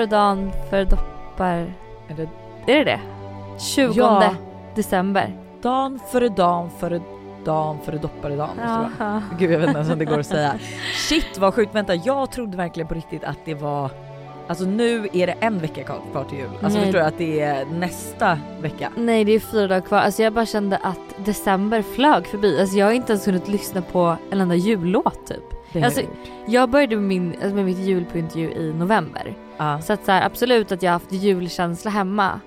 före dagen före doppar. Är det Är det det? 20 Ja. december. dan före dan före dan före doppare dan måste det vara. Gud jag vet inte ens om det går att säga. Shit vad sjukt, vänta jag trodde verkligen på riktigt att det var Alltså nu är det en vecka kvar till jul. Alltså Nej. förstår du att det är nästa vecka? Nej det är fyra dagar kvar. Alltså jag bara kände att december flög förbi. Alltså jag har inte ens hunnit lyssna på en enda jullåt typ. Det Alltså, jag började med, min, alltså med mitt julpyntjul i november. Ja. Så att så här, absolut att jag haft julkänsla hemma.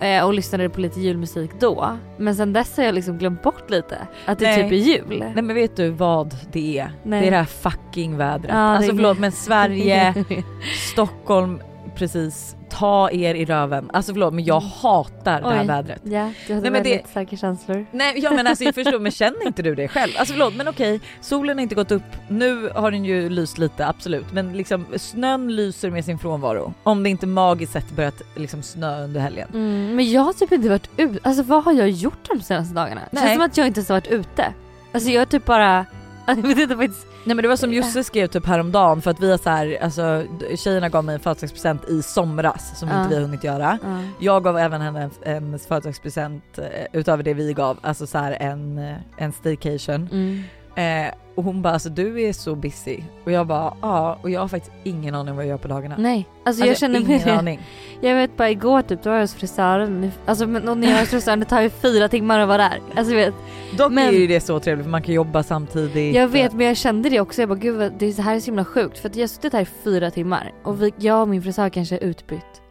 Eh, och lyssnade på lite julmusik då. Men sen dess har jag liksom glömt bort lite att det Nej. typ är jul. Nej men vet du vad det är? Nej. Det är det här fucking vädret. Ja, det alltså är- förlåt men Sverige, Stockholm, precis, ta er i röven. Alltså förlåt men jag hatar det här Oj. vädret. Ja, du hade Nej, men det- väldigt starka känslor. Nej ja men alltså jag förstår men känner inte du det själv? Alltså förlåt men okej, solen har inte gått upp, nu har den ju lyst lite absolut men liksom snön lyser med sin frånvaro. Om det inte magiskt sett börjat liksom snö under helgen. Mm, men jag har typ inte varit ute. Alltså vad har jag gjort de senaste dagarna? Det känns som att jag inte ens har varit ute. Alltså jag har typ bara... Jag vet inte faktiskt. Nej men det var som Josse skrev typ häromdagen för att vi har så här, alltså tjejerna gav mig en födelsedagspresent i somras som Ja. inte vi har hunnit göra. Ja. Jag gav även henne en, en födelsedagspresent eh, utöver det vi gav, alltså så här en, eh, en staycation. Mm. Eh, och hon bara alltså du är så busy och jag bara ja och jag har faktiskt ingen aning vad jag gör på dagarna. Nej, alltså, Alltså, jag känner mig ingen det. aning. Jag vet bara igår typ, då var jag hos frisören. Alltså men, och när jag är hos frisören det tar ju fyra timmar att vara där. Alltså jag vet. Dock Men- är ju det så trevligt för man kan jobba samtidigt. Jag vet men jag kände det också. Jag bara gud det här är så himla sjukt. För att jag har suttit här i fyra timmar och vi, jag och min frisör kanske har utbytt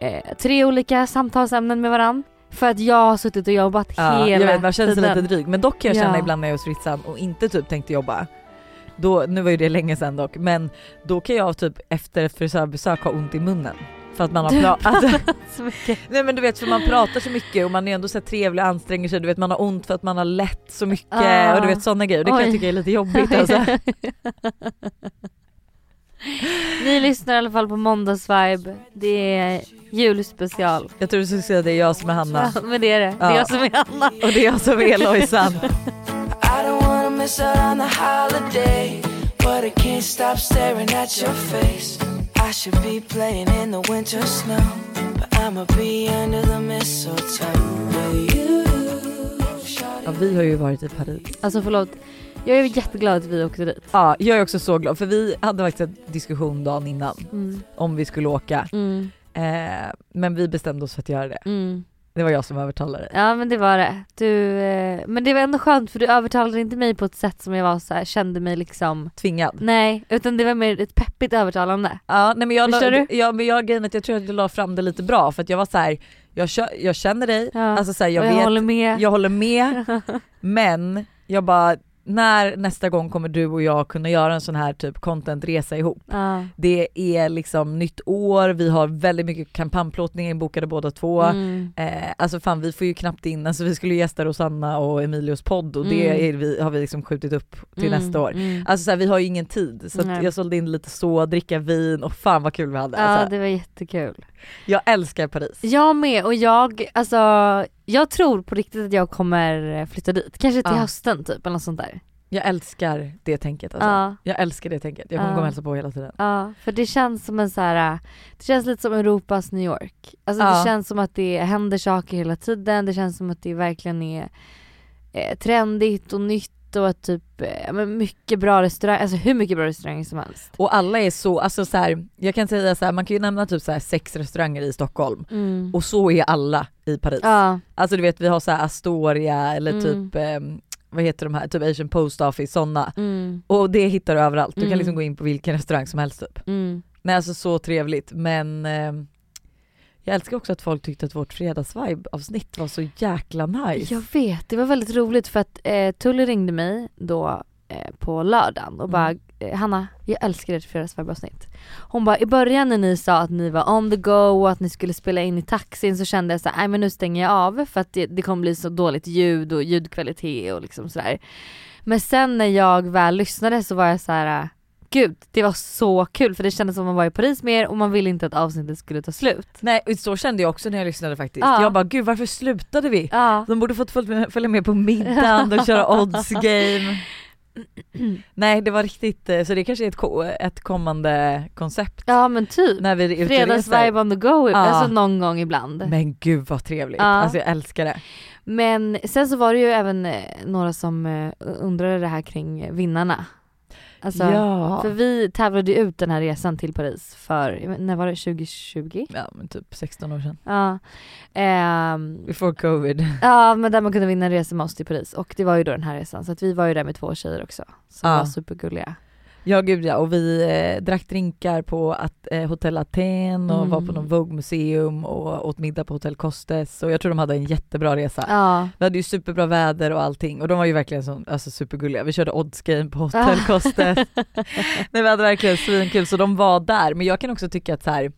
eh, tre olika samtalsämnen med varann. För att jag har suttit och jobbat Ja, hela jag vet, man känner sig tiden. lite dryg. Men dock kan jag känna Ja. ibland när jag är hos frissan och inte typ tänkte jobba. Då, nu var ju det länge sedan dock, men då kan jag typ efter ett frisörbesök ha ont i munnen. För att man har Du pra- alltså, så mycket. Nej men du vet för man pratar så mycket och man är ändå så trevlig och anstränger sig, du vet man har ont för att man har lätt så mycket Ah. och du vet sådana grejer. Det kan jag Oj. tycka är lite jobbigt alltså. Ni lyssnar i alla fall på måndagsvibe. Det är julspecial. Jag tror du skulle säga att det är jag som är Hanna Ja, men det är det. Det Ja. är jag som är Anna. och det är jag som är Lojsan. Ja, vi har ju varit i Paris. Alltså förlåt. Jag är jätteglad att vi åkte dit. Ja, jag är också så glad för vi hade faktiskt en diskussion dagen innan Mm. om vi skulle åka. Mm. Eh, men vi bestämde oss för att göra det. Mm. Det var jag som övertalade dig. Ja men det var det. Du, eh, men det var ändå skönt för du övertalade inte mig på ett sätt som jag var så här, kände mig liksom Tvingad. Nej, utan det var mer ett peppigt övertalande. Ja, nej men jag, Förstår la, du? ja, men jag, grejen att jag tror att jag la fram det lite bra för att jag var så här, jag, jag känner dig, Ja. alltså så här, jag, jag vet, håller med. jag håller med men jag bara när nästa gång kommer du och jag kunna göra en sån här typ contentresa ihop? Ja. Det är liksom nytt år, vi har väldigt mycket kampanjplåtning inbokade båda två. Mm. Eh, alltså fan vi får ju knappt in, alltså vi skulle gästa Rosanna och Emilios podd och det Mm. är vi, har vi liksom skjutit upp till Mm, nästa år. mm. Alltså så här, vi har ju ingen tid så jag sålde in lite så, dricka vin och fan vad kul vi hade. Ja Alltså, det var jättekul. Jag älskar Paris. Jag med och jag, alltså jag tror på riktigt att jag kommer flytta dit. Kanske till Ja. hösten typ eller något sånt där. Jag älskar det tänket alltså. Ja. Jag älskar det tänket, jag kommer Ja. gå och hälsa på hela tiden. Ja, för det känns som en så här, det känns lite som Europas New York. Alltså Ja. det känns som att det händer saker hela tiden, det känns som att det verkligen är eh, trendigt och nytt och att typ, eh, men mycket bra restauranger, alltså hur mycket bra restauranger som helst. Och alla är så, alltså så här, jag kan säga så här, man kan ju nämna typ så här sex restauranger i Stockholm Mm. och så är alla i Paris. Ja, Alltså du vet vi har så Astoria eller Mm. typ, ehm, vad heter de här, typ Asian Post Office, sådana. mm, Och det hittar du överallt, du kan Mm. liksom gå in på vilken restaurang som helst typ. mm. Nej alltså så trevligt men ehm, jag älskar också att folk tyckte att vårt fredagsvibe avsnitt var så jäkla nice. Jag vet, det var väldigt roligt för att eh, Tully ringde mig då eh, på lördagen och bara Mm. eh, Hanna, jag älskar ert fredagsvibeavsnitt. Hon bara i början när ni sa att ni var on the go och att ni skulle spela in i taxin så kände jag så nej men nu stänger jag av för att det, det kommer bli så dåligt ljud och ljudkvalitet och liksom sådär. Men sen när jag väl lyssnade så var jag så här. Gud, det var så kul för det kändes som att man var i Paris mer och man ville inte att avsnittet skulle ta slut. Nej så kände jag också när jag lyssnade faktiskt. Ja. Jag bara gud varför slutade vi? Ja, De borde fått följa med, med på middagen och köra odds game. Nej det var riktigt, eh, så det kanske är ett, ett kommande koncept Ja men typ. när vi Fredagsvibe on the go, Ja. alltså någon gång ibland. Men gud vad trevligt, Ja. alltså jag älskar det. Men sen så var det ju även eh, några som eh, undrade det här kring vinnarna. Alltså, ja. För vi tävlade ut den här resan till Paris för, när var det, 2020? ja men typ 16 år sedan. Ja. Ehm, Before covid. ja men där man kunde vinna en resa med oss till Paris och det var ju då den här resan så att vi var ju där med två tjejer också som Ja. var supergulliga. Ja gud ja, och vi eh, drack drinkar på att, eh, Hotell Aten och Mm. var på någon Vogue-museum och åt middag på Hotell Costes och jag tror de hade en jättebra resa. Ja. Vi hade ju superbra väder och allting och de var ju verkligen så, alltså supergulliga. Vi körde odds game på Hotell Ah. Costes. Nej vi hade verkligen svinkul så de var där men jag kan också tycka att så här,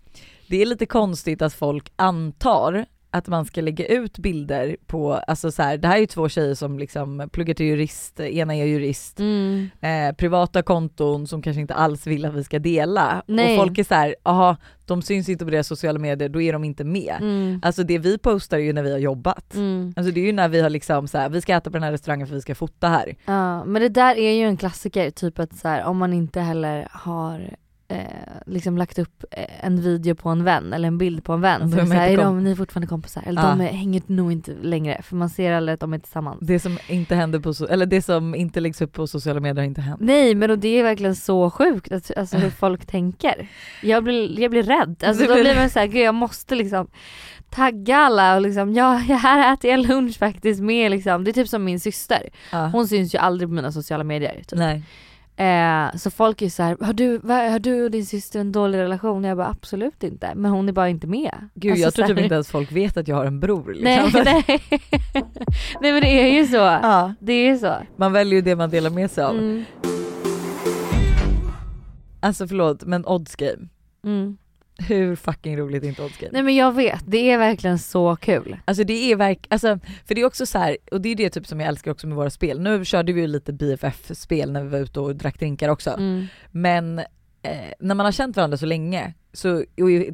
det är lite konstigt att folk antar att man ska lägga ut bilder på, alltså så här, det här är ju två tjejer som liksom pluggar till jurist, ena är jurist, Mm. eh, privata konton som kanske inte alls vill att vi ska dela. Nej. Och folk är så här, aha, de syns inte på deras sociala medier, då är de inte med. Mm. Alltså det vi postar är ju när vi har jobbat. Mm. Alltså det är ju när vi har liksom så här, vi ska äta på den här restaurangen för vi ska fota här. Ja, men det där är ju en klassiker, typ att så här, om man inte heller har eh, liksom lagt upp eh, en video på en vän eller en bild på en vän. Då Så är så här, de, ni är fortfarande kompisar? Eller Ja. de är, hänger nog inte längre för man ser aldrig att de är tillsammans. Det som inte händer på, so- eller det som inte läggs upp på sociala medier har inte hänt. Nej men och det är verkligen så sjukt att, alltså, hur folk tänker. Jag blir, jag blir rädd. Alltså, då blir- man såhär, gud jag måste liksom tagga alla och liksom, ja här äter jag lunch faktiskt med liksom. Det är typ som min syster. Ja. Hon syns ju aldrig på mina sociala medier. Typ. Nej. Eh, så folk är så här, har du, har du och din syster en dålig relation? Jag bara absolut inte, men hon är bara inte med. Gud Alltså, jag tror typ inte ens folk vet att jag har en bror. Liksom. Nej, nej. nej men det är ju så. Ja, Det är så. man väljer ju det man delar med sig av. Mm. Alltså förlåt men odds game. Mm. Hur fucking roligt är inte odds game? Nej men jag vet, det är verkligen så kul. Alltså det är verk, alltså, för det är också så här, och det är det typ som jag älskar också med våra spel. Nu körde vi ju lite BFF-spel när vi var ute och drack drinkar också. Mm. Men eh, när man har känt varandra så länge så,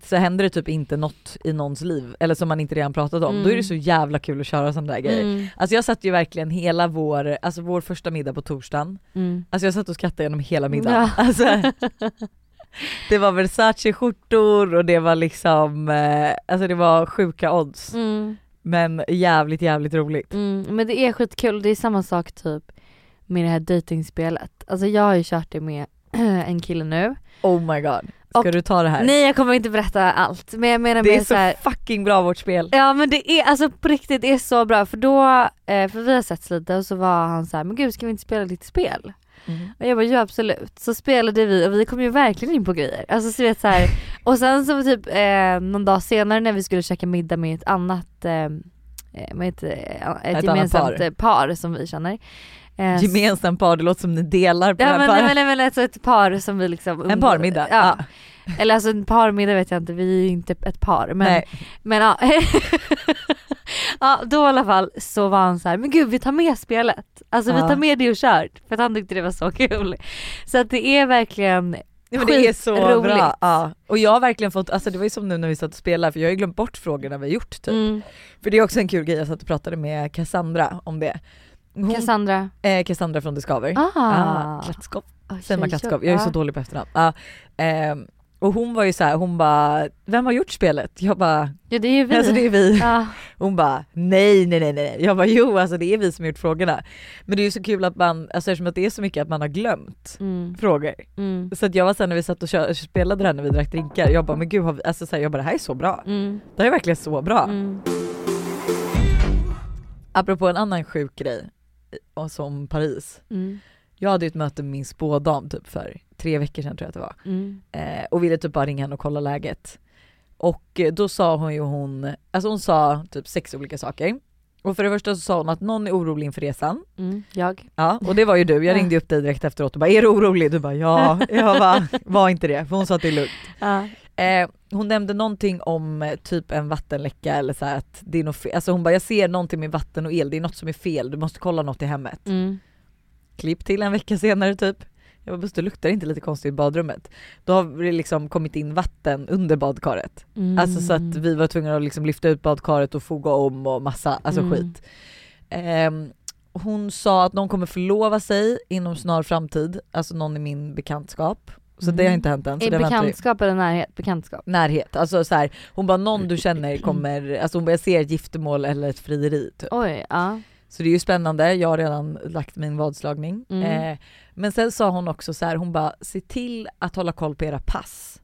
så händer det typ inte något i någons liv, eller som man inte redan pratat om, Mm. då är det så jävla kul att köra sådana där grejer. Mm. Alltså jag satt ju verkligen hela vår, alltså vår första middag på torsdagen, Mm. alltså jag satt och skrattade genom hela middagen. Ja. Alltså, det var Versace-skjortor och det var liksom, eh, alltså det var sjuka odds. Mm. Men jävligt jävligt roligt. Mm. Men det är skitkul, det är samma sak typ med det här dejtingspelet. Alltså jag har ju kört det med en kille nu. Oh my god. Ska Och- du ta det här? Nej jag kommer inte berätta allt men jag menar det är så så här, fucking bra vårt spel. Ja men det är alltså på riktigt det är så bra för då, eh, för vi har sett lite och så var han så här, men gud ska vi inte spela lite spel? Mm. Och jag bara ja absolut. Så spelade vi och vi kom ju verkligen in på grejer. Alltså så vet så här. och sen så typ eh, någon dag senare när vi skulle käka middag med ett annat eh, eh, med ett, ett, annat gemensamt par. par som vi känner. Eh, Gemensamt par, det låter som ni delar på Ja det här men, paret. men, men alltså ett par som vi liksom En parmiddag? Ja. Eller alltså en parmiddag vet jag inte, vi är ju inte ett par men Nej. men ja. ja då i alla fall så var han så här, men gud vi tar med spelet. Alltså vi Ja. tar med det och kör. För att han tyckte det var så kul. Så att det är verkligen Nej, men det är så Skitroligt. bra. Ja. Och jag har verkligen fått, alltså det var ju som nu när vi satt och spelade för jag har ju glömt bort frågorna vi har gjort typ. mm. För det är också en kul grej, jag satt och pratade med Cassandra om det. Hon, Cassandra. eh, Cassandra från Discover. Ah. Ah, Klatskov. Man tjej, Klatskov? Jag är ja. så dålig på efternamn. Ja. ehm, och hon var ju så här, hon bara, vem har gjort spelet? Jag bara, Ja det är ju vi. alltså det är vi. Ja. Hon bara nej nej nej nej. Jag bara jo alltså det är vi som har gjort frågorna. Men det är ju så kul att man, alltså eftersom att det är så mycket att man har glömt Mm. frågor. Mm. Så att jag var sen när vi satt och kö- spelade det här när vi drack drinkar, jag bara men gud har vi, alltså så här, jag bara det här är så bra. Mm. Det här är verkligen så bra. Mm. Apropå en annan sjuk grej, och som Paris. Mm. Jag hade ju ett möte med min spådam typ för tre veckor sedan tror jag att det var. Mm. eh, och ville typ bara ringa henne och kolla läget. Och eh, då sa hon ju hon, alltså hon sa typ sex olika saker. Och för det första så sa hon att någon är orolig inför resan. Mm. Jag. Ja, och det var ju du. Jag ringde upp dig direkt efteråt och bara är du orolig? Du bara ja. Jag bara var inte det, för hon sa att det är lugnt. Ja. Eh, hon nämnde någonting om eh, typ en vattenläcka eller så att det är något fel. Alltså hon bara jag ser någonting med vatten och el, det är något som är fel, du måste kolla något i hemmet. Mm. Klipp till en vecka senare typ. Jag bara Buster luktar det inte lite konstigt i badrummet? Då har det liksom kommit in vatten under badkaret. Mm. Alltså så att vi var tvungna att liksom lyfta ut badkaret och foga om och massa, alltså Mm. skit. Ehm, hon sa att någon kommer förlova sig inom snar framtid, alltså någon i min bekantskap. Så det har inte hänt än. Så I det bekantskap eller närhet? Bekantskap. Närhet, alltså så här, hon bara någon du känner kommer, alltså hon bara jag ser ett giftermål eller ett frieri typ. Oj, ja. Så det är ju spännande, jag har redan lagt min vadslagning. Mm. Eh, men sen sa hon också så här, hon bara se till att hålla koll på era pass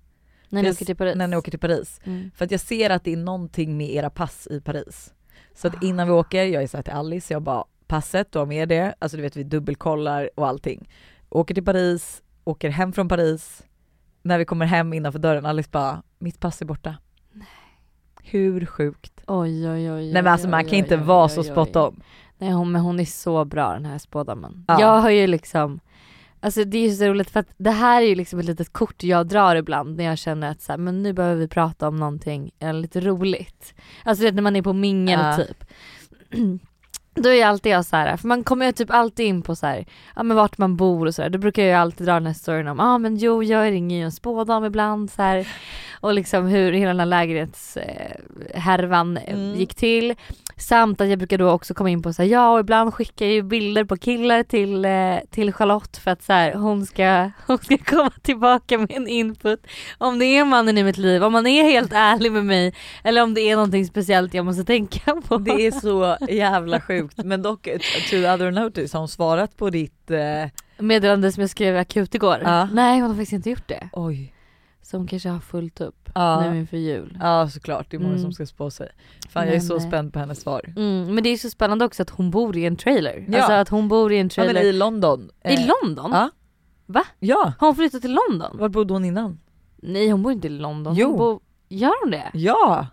När ni åker till Paris? när ni åker till Paris. Mm. För att jag ser att det är någonting med era pass i Paris. Så att innan vi åker, jag är så här till Alice, jag bara passet, du har med det, alltså du vet vi dubbelkollar och allting. Åker till Paris, åker hem från Paris, när vi kommer hem innanför dörren, Alice bara mitt pass är borta. Hur sjukt? Oj oj oj. Nej men alltså oj, man oj, kan inte oj, vara oj, så oj. spot on. Nej hon, men hon är så bra den här spådamen. Ja. Jag har ju liksom, alltså det är ju så roligt för att det här är ju liksom ett litet kort jag drar ibland när jag känner att så här, men nu behöver vi prata om någonting eh, lite roligt. Alltså du vet när man är på mingel Ja. typ. Då är alltid jag så här, för man kommer ju typ alltid in på så här, ja men vart man bor och sådär. Då brukar jag ju alltid dra den här storyn om, ja ah, men jo jag ringer ju en spådam ibland så här. Och liksom hur hela den här lägenhetshärvan eh, Mm. gick till. Samt att jag brukar då också komma in på så här, ja och ibland skickar jag ju bilder på killar till, eh, till Charlotte för att så här, hon, ska, hon ska komma tillbaka med en input. Om det är mannen i mitt liv, om man är helt ärlig med mig eller om det är någonting speciellt jag måste tänka på. Det är så jävla sjukt men dock to the other notice har hon svarat på ditt eh, Meddelande som jag skrev akut igår. Ja. Nej hon har faktiskt inte gjort det. oj. Hon kanske har fullt upp Ja. nu inför jul. Ja såklart, det är många Mm. som ska spå sig. Fan jag är Men, så eh, spänd på hennes svar. Mm, men det är så spännande också att hon bor i en trailer. Ja. Alltså att hon bor i en Ja trailer. men i London. I Eh, London? Ja. Va? Ja, Har hon flyttat till London? var bodde hon innan? Nej hon bor inte i London. Jo. Hon bor... Gör hon det? Ja!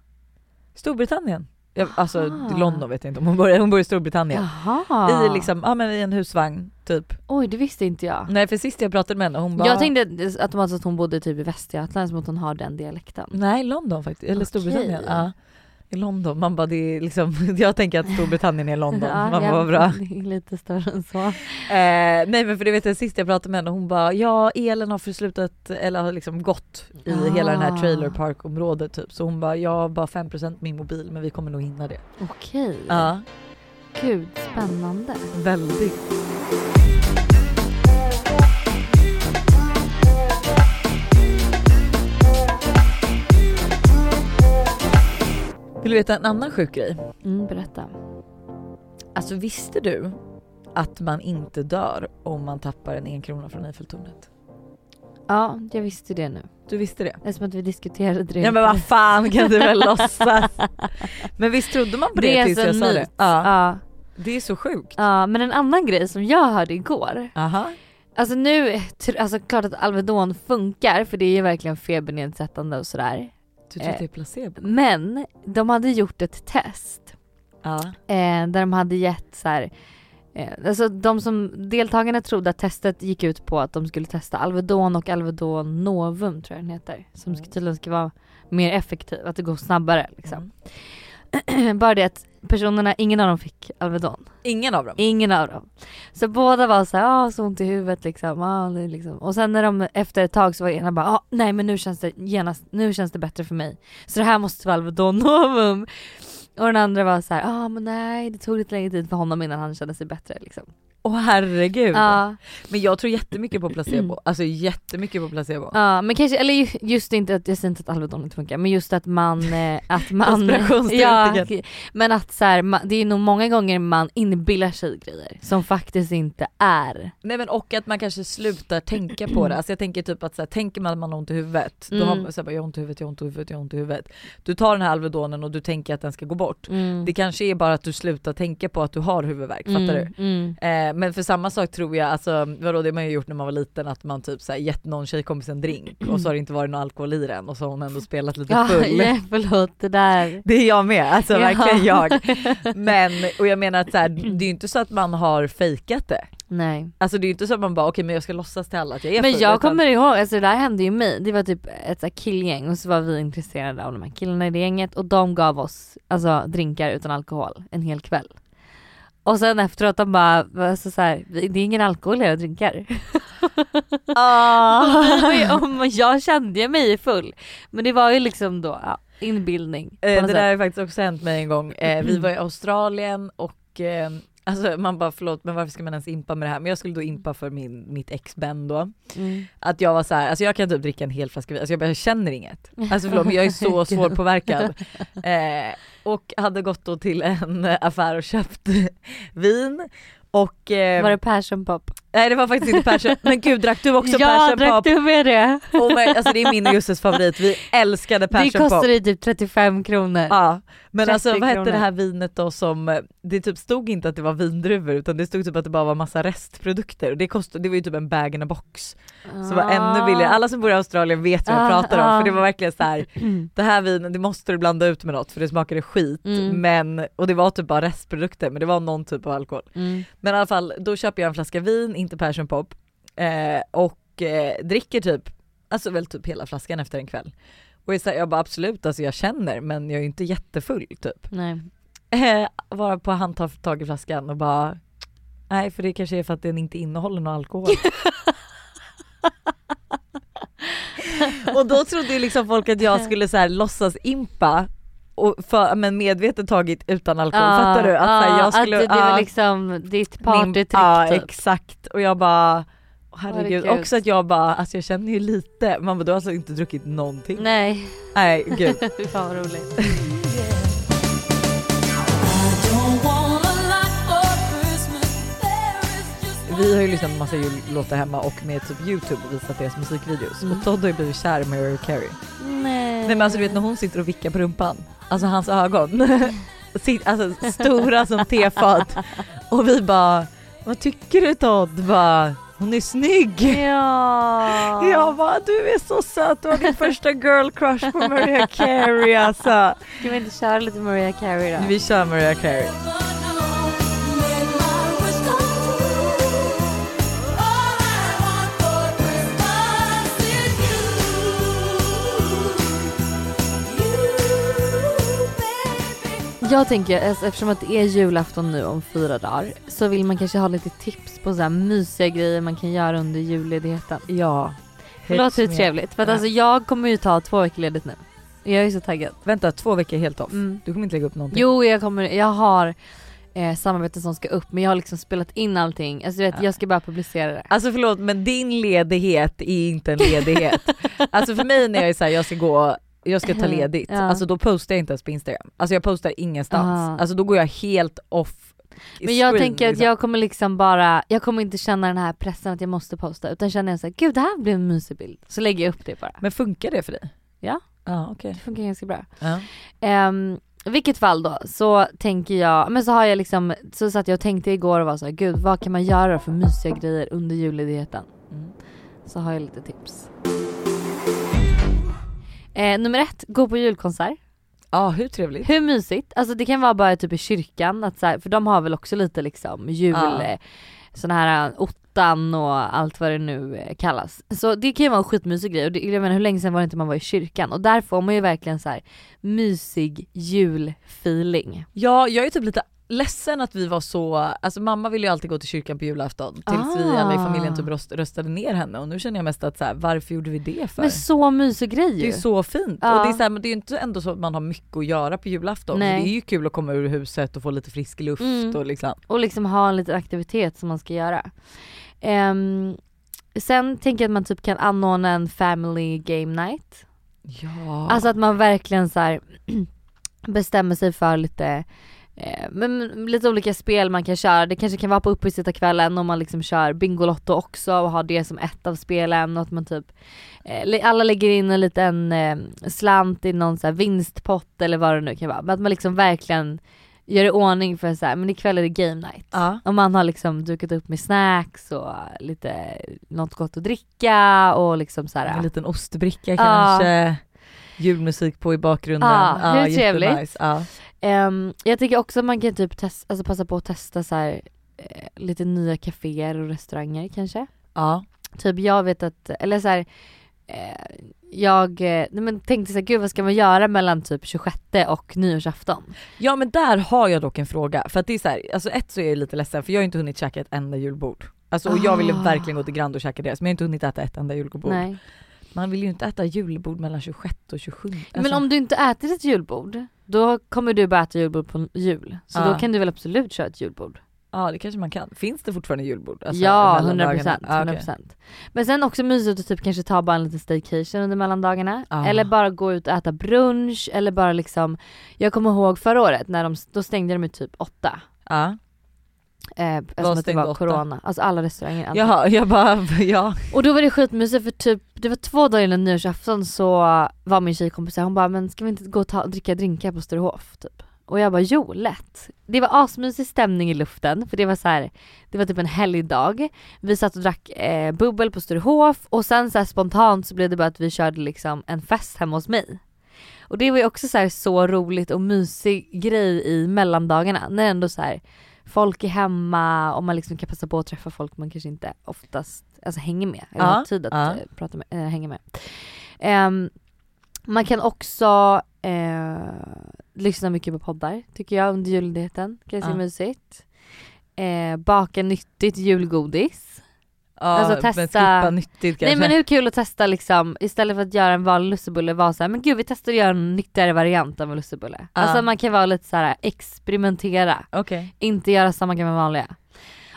Storbritannien. Jag, alltså Aha. London vet jag inte om hon bor, hon bor i Storbritannien. Jaha. I liksom, ja men i en husvagn typ. Oj det visste inte jag. Nej för sist jag pratade med henne hon bara Jag tänkte automatiskt att hon bodde typ i Västergötland som att hon har den dialekten. Nej London faktiskt, eller Okej. Storbritannien. Ja. I London, man bara det är liksom, jag tänker att Storbritannien är London. Ja, man bara vad bra. Lite större än så. Eh, nej men för det vet jag sist jag pratade med henne hon bara ja elen har förslutat eller har liksom gått i Ah. hela den här trailer park området typ så hon bara jag har bara 5% min mobil men vi kommer nog hinna det. Okej. Ja, Gud spännande. väldigt. Vill du veta en annan sjuk grej? Mm, berätta. Alltså visste du att man inte dör om man tappar en enkrona från Eiffeltornet? Ja jag visste det nu. Du visste det? Det är som att vi diskuterade det. Ja men vad fan kan du väl låtsas? Men visst trodde man på det, det är tills så jag sa det? Ja. Ja. Det är så sjukt. ja men en annan grej som jag hörde igår. Aha. Alltså nu, alltså klart att Alvedon funkar för det är ju verkligen febernedsättande och sådär. Du tror att Eh. det är placebo? Men de hade gjort ett test Ja. eh, där de hade gett så här, eh, alltså de som deltagarna trodde att testet gick ut på att de skulle testa Alvedon och Alvedon Novum tror jag den heter. Som Mm. tydligen ska vara mer effektiv, att det går snabbare liksom. Mm. Bara det att personerna, ingen av dem fick Alvedon. Ingen av dem? Ingen av dem. Så båda var så här, ah, så ont i huvudet liksom, ah, liksom. Och sen när de efter ett tag så var ena bara, ah, nej men nu känns det genast, nu känns det bättre för mig. Så det här måste vara Alvedon Novum. Och den andra var så här, ah men nej det tog lite längre tid för honom innan han kände sig bättre liksom. Åh herregud. Ja, Men jag tror jättemycket på placebo. Alltså jättemycket på placebo. ja men kanske, eller ju- just inte att, jag säger inte att Alvedon inte funkar, men just att man, eh, att man Konspirationsteoretiker. men att så här, det är nog många gånger man inbillar sig grejer som faktiskt inte är. Nej men och att man kanske slutar tänka på det. Alltså jag tänker typ att så här, tänker man att man har ont i huvudet, då har Mm. man så här, bara, jag har ont i huvudet, jag har ont i huvudet, jag har ont i huvudet. Du tar den här Alvedonen och du tänker att den ska gå bort. Mm. Det kanske är bara att du slutar tänka på att du har huvudvärk, fattar du? Mm, mm. Eh, men för samma sak tror jag, alltså vadå det har man ju gjort när man var liten att man typ såhär gett någon tjejkompis en drink och så har det inte varit någon alkohol i den och så har hon ändå spelat lite full. ja, förlåt det där. Det är jag med, alltså Ja. verkligen jag. Men, och jag menar att så här, det är ju inte så att man har fejkat det. Nej. Alltså det är ju inte så att man bara okej men jag ska låtsas till alla att jag är Men full. jag utan- kommer ihåg, alltså det där hände ju mig. Det var typ ett så killgäng och så var vi intresserade av de här killarna i det gänget och de gav oss alltså drinkar utan alkohol en hel kväll. Och sen efteråt de bara, alltså så här, det är ingen alkohol era drinkar. Men jag kände mig full. Men det var ju liksom då ja, inbildning. Eh, det sätt. där har faktiskt också hänt mig en gång. Eh, vi var i Australien och eh, Alltså man bara förlåt men varför ska man ens impa med det här? Men jag skulle då impa för min, mitt ex Ben då. Mm. Att jag var så här, alltså jag kan typ dricka en hel flaska vin, alltså jag, bara, jag känner inget. Alltså förlåt men jag är så svårpåverkad. Eh, och hade gått då till en affär och köpt vin och... Eh, Var det passion pop? Nej det var faktiskt inte passion, men gud drack du också ja, passion drack du med det? Oh my, alltså det är min och Jusses favorit, vi älskade passion Det kostade ju typ 35 kronor. Ja, men 30 alltså vad hette kronor. det här vinet då som, det typ stod inte att det var vindruvor utan det stod typ att det bara var massa restprodukter och det kostade, det var ju typ en bag in a box. Så var ännu billigare, alla som bor i Australien vet vad jag Ah, pratar om ah. för det var verkligen så här. Mm. det här vinet det måste du blanda ut med något för det smakade skit Mm. men, och det var typ bara restprodukter men det var någon typ av alkohol. Mm. Men i alla fall då köper jag en flaska vin, inte passion pop eh, och eh, dricker typ, alltså väl typ hela flaskan efter en kväll. Och jag, jag bara absolut, alltså jag känner men jag är ju inte jättefull typ. Nej. Eh, vara på han tar tag i flaskan och bara Nej för det kanske är för att den inte innehåller någon alkohol. och då trodde ju liksom folk att jag skulle så här låtsas impa och för, men medvetet tagit utan alkohol, fattar du? Att, så här, jag skulle, att det, det var ja, liksom ditt partytrick Ja typ. exakt och jag bara herregud, också att jag bara alltså jag känner ju lite, man bara du har alltså inte druckit någonting? Nej, Nej gud. fan vad roligt. Vi har ju lyssnat på massa jullåtar hemma och med typ youtube och visat deras musikvideos Mm. och Todd har ju blivit kär i Mariah Carey. Nej. Nej men alltså du vet när hon sitter och vickar på rumpan, alltså hans ögon, Sitt- alltså stora som tefat och vi bara vad tycker du Todd? Bara, hon är snygg! Ja. Jag bara du är så söt, du har din första girl crush på Mariah Carey alltså. Ska vi inte köra lite Mariah Carey då? Vi kör Mariah Carey. Jag tänker alltså, eftersom att det är julafton nu om fyra dagar så vill man kanske ha lite tips på så här mysiga grejer man kan göra under julledigheten. Ja. Det låter ju trevligt för att alltså jag kommer ju ta två veckor ledigt nu. Jag är så taggad. Vänta två veckor helt off? Mm. Du kommer inte lägga upp någonting? Jo jag kommer, jag har eh, samarbete som ska upp men jag har liksom spelat in allting. Alltså vet Ja. jag ska bara publicera det. Alltså förlåt men din ledighet är inte en ledighet. alltså för mig när jag är såhär, jag ska gå jag ska ta ledigt, Ja. alltså då postar jag inte ens på instagram. Alltså jag postar ingenstans. Aha. Alltså då går jag helt off Men jag screen, tänker att liksom. jag kommer liksom bara, jag kommer inte känna den här pressen att jag måste posta utan känner jag såhär, gud det här blir en mysig bild. Så lägger jag upp det bara. Men funkar det för dig? Ja. Ja okej. Det funkar ganska bra. Ja. Um, vilket fall då så tänker jag, men så har jag liksom, så satt jag och tänkte igår och var så här, gud vad kan man göra för mysiga grejer under julledigheten? Mm. Så har jag lite tips. Eh, nummer ett, gå på julkonsert. Ja hur trevligt? Hur mysigt? Alltså det kan vara bara typ i kyrkan, att så här, för de har väl också lite liksom jul, Ja. eh, här eh, ottan och allt vad det nu eh, kallas. Så det kan ju vara en skitmysig grej och det, jag menar hur länge sedan var det inte man var i kyrkan och där får man ju verkligen så här mysig julfeeling. Ja jag är typ lite ledsen att vi var så, alltså mamma ville ju alltid gå till kyrkan på julafton tills vi alla i familjen typ röst, röstade ner henne och nu känner jag mest att så här, varför gjorde vi det för? Men så mysig grej Det är ju. så fint Ja. och det är, så här, men det är ju inte ändå så att man har mycket att göra på julafton. Nej. Det är ju kul att komma ur huset och få lite frisk luft Mm. och liksom. Och liksom ha en liten aktivitet som man ska göra. Ehm, sen tänker jag att man typ kan anordna en family game night. Ja. Alltså att man verkligen så här bestämmer sig för lite men lite olika spel man kan köra. Det kanske kan vara på uppesittarkvällen om man liksom kör Bingolotto också och har det som ett av spelen och att man typ eh, alla lägger in en liten eh, slant i någon så här vinstpott eller vad det nu kan vara. Men att man liksom verkligen gör i ordning för så här, men ikväll är det game night. ja. Och man har liksom dukat upp med snacks och lite något gott att dricka och liksom så här. En liten ostbricka kanske. Julmusik på i bakgrunden. Ja, hur trevligt. Ehm, jag tycker också att man kan typ test, alltså passa på att testa så här, eh, lite nya kaféer och restauranger kanske. ja. Typ jag vet att, eller så här, eh, jag eh, nej men tänkte såhär, gud vad ska man göra mellan typ 26 och nyårsafton? Ja men där har jag dock en fråga för att det är så här, alltså ett så är jag lite ledsen för jag har inte hunnit käka ett enda julbord. Alltså och jag ville Ah. verkligen gå till Grand och käka deras men jag har inte hunnit äta ett enda julbord. Nej. Man vill ju inte äta julbord mellan 26 och 27. Men Alltså, om du inte äter ett julbord, då kommer du bara äta julbord på jul. Så Ja. då kan du väl absolut köra ett julbord? Ja det kanske man kan. Finns det fortfarande julbord? Alltså, ja mellan 100%, dagarna? Ah. 100%. Men sen också mysigt att typ kanske ta bara en liten staycation under mellandagarna. Ah. Eller bara gå ut och äta brunch eller bara liksom Jag kommer ihåg förra året när de, då stängde de ju typ åtta. Ja. Eh, eftersom att det var åtta? corona, alltså alla restauranger. Jaha, jag bara, ja. Och då var det skitmysigt för typ, det var två dagar innan nyårsafton så var min tjejkompis här, hon bara men ska vi inte gå och ta, dricka drinkar på Sturehof typ? Och jag bara jo lätt. Det var asmysig stämning i luften för det var så här, det var typ en helgdag. Vi satt och drack eh, bubbel på Sturehof och sen så här spontant så blev det bara att vi körde liksom en fest hemma hos mig. Och det var ju också så här så roligt och mysig grej i mellandagarna när ändå så här folk är hemma och man liksom kan passa på att träffa folk man kanske inte oftast alltså, hänger med eller Ja, har tid att ja. eh, prata med, äh, hänga med. Ehm, man kan också eh, lyssna mycket på poddar tycker jag under julledigheten. Ganska Ja. mysigt. Eh, baka nyttigt julgodis. Alltså, Men testa- skippa nyttigt kanske. Nej men hur kul att testa liksom istället för att göra en vanlig lussebulle vara såhär men gud vi testar att göra en nyttigare variant av en lussebulle. Ja. Alltså man kan vara lite så här experimentera, Okej. inte göra samma gamla vanliga.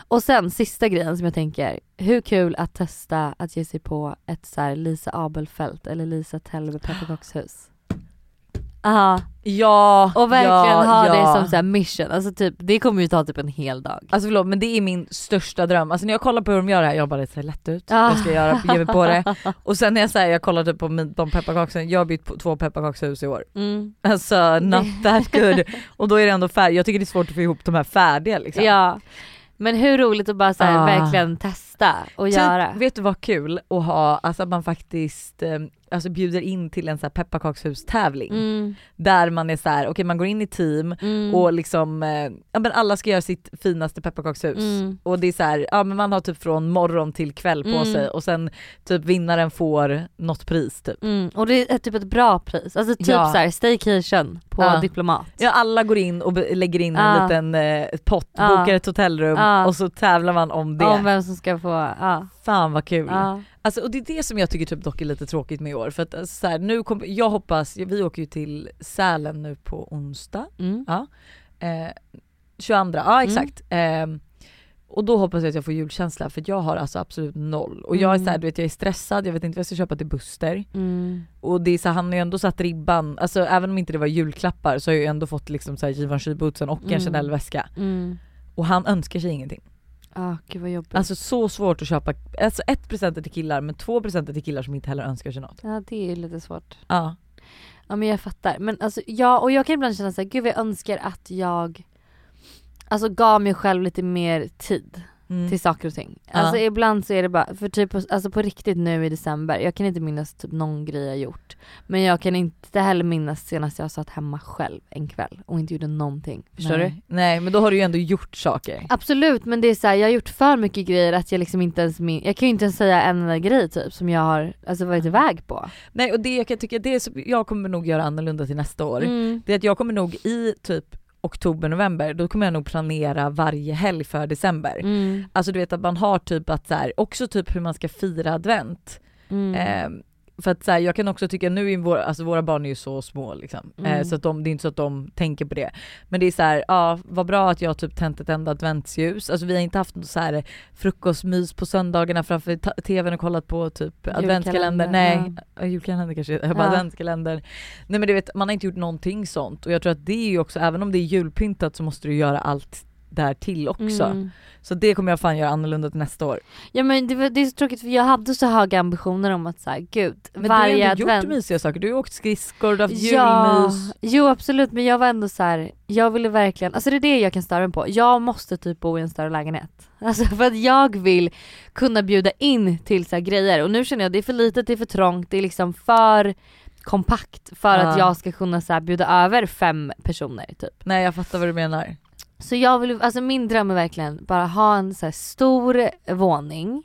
Och sen sista grejen som jag tänker, hur kul att testa att ge sig på ett så här Lisa Abelfelt eller Lisa Tellbe pepparkakshus. Aha. Ja, Och verkligen ja, ha ja. det som så mission, alltså typ det kommer ju ta typ en hel dag. Alltså förlåt men det är min största dröm. Alltså när jag kollar på hur de gör det här, jag bara det ser lätt ut. Ja. Jag ska göra, ge mig på det. Och sen när jag säger jag kollar typ på min, de pepparkakorna, jag har bytt två pepparkakshus i år. Mm. Alltså not that good. Och då är det ändå färdigt, jag tycker det är svårt att få ihop de här färdiga liksom. Ja. Men hur roligt att bara så Ah. verkligen testa och göra. Typ, vet du vad kul att ha, alltså att man faktiskt eh, alltså bjuder in till en så här pepparkakshus-tävling. Mm. Där man är så här, okej man går in i team Mm. och liksom, eh, ja men alla ska göra sitt finaste pepparkakshus. Mm. Och det är så här, ja men man har typ från morgon till kväll på Mm. sig och sen typ vinnaren får något pris typ. Mm. Och det är typ ett bra pris, alltså typ Ja. så här staycation på Ja. Diplomat. Ja alla går in och lägger in en Ja. liten eh, pott, bokar ett hotellrum och så tävlar man om det. Om vem som ska få, ja. Fan vad kul. Ja. Alltså, och det är det som jag tycker typ dock är lite tråkigt med i år. För att alltså, så här, nu kom, jag hoppas, vi åker ju till Sälen nu på onsdag, Mm. eh, 22, ja exakt. Eh, och då hoppas jag att jag får julkänsla för jag har alltså absolut noll. Och jag är Mm. så här, du vet jag är stressad, jag vet inte vad jag ska köpa till Buster. Mm. Och det är så här, han har ju ändå satt ribban, alltså även om inte det var julklappar så har jag ju ändå fått liksom så här Givenchy-bootsen och en Mm. Chanel-väska. Mm. Och han önskar sig ingenting. Ah, gud vad jobbigt. Alltså så svårt att köpa, alltså ett presenter till killar men två presenter till killar som inte heller önskar sig något. ja det är ju lite svårt. Ja. Ja men jag fattar. Men alltså ja, och jag kan ibland känna såhär, gud jag önskar att jag Alltså gav mig själv lite mer tid Mm. till saker och ting. Ja. Alltså ibland så är det bara, för typ alltså på riktigt nu i december, jag kan inte minnas typ någon grej jag gjort. Men jag kan inte heller minnas senast jag satt hemma själv en kväll och inte gjorde någonting. Förstår Nej. du? Nej men då har du ju ändå gjort saker. Absolut men det är så här, jag har gjort för mycket grejer att jag liksom inte ens min, jag kan ju inte ens säga en enda grej typ som jag har alltså varit iväg på. Nej och det jag kan tycka, det är så, jag kommer nog göra annorlunda till nästa år. Mm. Det är att jag kommer nog i typ oktober, november, då kommer jag nog planera varje helg för december. Mm. Alltså du vet att man har typ att så här, också typ hur man ska fira advent. Mm. Eh, för att så här, jag kan också tycka, nu är våra, alltså våra barn är ju så små liksom, eh, Mm. så att de, det är inte så att de tänker på det. Men det är så här, ja vad bra att jag typ tänt ett enda adventsljus. Alltså vi har inte haft något så här frukostmys på söndagarna framför tvn och kollat på typ adventskalender. Nej, ja. julkalender kanske, jag bara Ja. adventskalender. Nej men du vet, man har inte gjort någonting sånt och jag tror att det är ju också, även om det är julpyntat så måste du göra allt där till också. Mm. Så det kommer jag fan göra annorlunda till nästa år. Ja men det, var, det är så tråkigt för jag hade så höga ambitioner om att säga gud, Men varje du har ändå advent gjort mysiga saker, du har åkt skridskor, du har haft Ja, julmys. jo absolut men jag var ändå så här. jag ville verkligen, alltså det är det jag kan störa mig på. Jag måste typ bo i en större lägenhet. Alltså för att jag vill kunna bjuda in till så grejer och nu känner jag att det är för litet, det är för trångt, det är liksom för kompakt för att Ja. jag ska kunna så bjuda över fem personer typ. Nej jag fattar vad du menar. Så jag vill, alltså min dröm är verkligen bara ha en så stor våning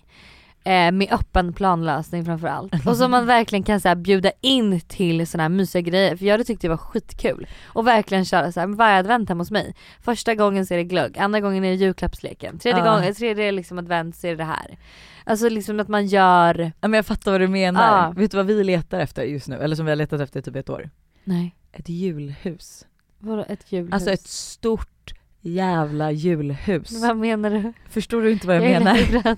eh, med öppen planlösning framförallt. Och så man verkligen kan så här, bjuda in till såna här mysiga grejer för jag hade tyckt det var skitkul. Och verkligen köra så här, varje advent hemma hos mig. Första gången så är det glögg, andra gången är det julklappsleken, tredje Ja. gången, tredje liksom advent så är det det här. Alltså liksom att man gör, Ja, men jag fattar vad du menar. Ja. Vet du vad vi letar efter just nu? Eller som vi har letat efter i typ ett år? nej, Ett julhus. vadå ett julhus? Alltså ett stort jävla julhus. Vad menar du? Förstår du inte vad jag, är menar?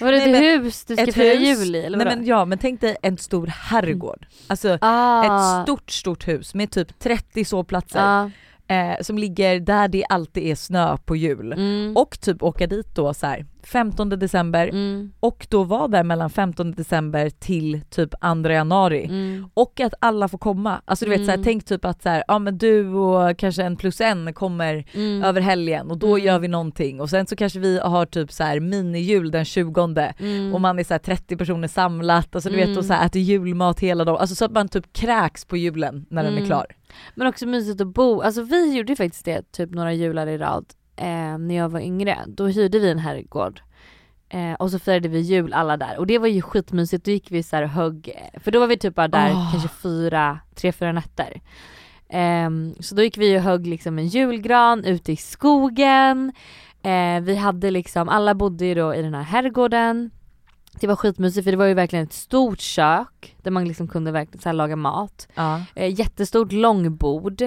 Var det Nej, ett men hus du ska fira jul i eller Nej men ja men tänk dig en stor herrgård. Alltså ah, ett stort stort hus med typ 30 sovplatser ah, eh, som ligger där det alltid är snö på jul. mm, Och typ åka dit då så här 15 december mm, och då vara där mellan 15 december till typ 2 januari. mm, Och att alla får komma. Alltså du vet så här, Mm. tänk typ att så här, ja men du och kanske en plus en kommer mm, över helgen och då Mm. gör vi någonting och sen så kanske vi har typ så här minijul den 20 mm, och man är så här 30 personer samlat, alltså du vet och så här äter julmat hela dagen, alltså så att man typ kräks på julen när den är klar. Men också mysigt att bo, alltså vi gjorde ju faktiskt det typ några jular i rad eh, när jag var yngre. Då hyrde vi en herrgård eh, och så firade vi jul alla där och det var ju skitmysigt, då gick vi så här och högg, eh, för då var vi typ bara där Åh. kanske fyra, tre, fyra nätter. Ehm, så då gick vi och högg liksom en julgran ute i skogen. Eh, vi hade liksom, alla bodde ju då i den här herrgården. Det var skitmysigt för det var ju verkligen ett stort kök där man liksom kunde verkligen så laga mat. Ja. Eh, jättestort långbord.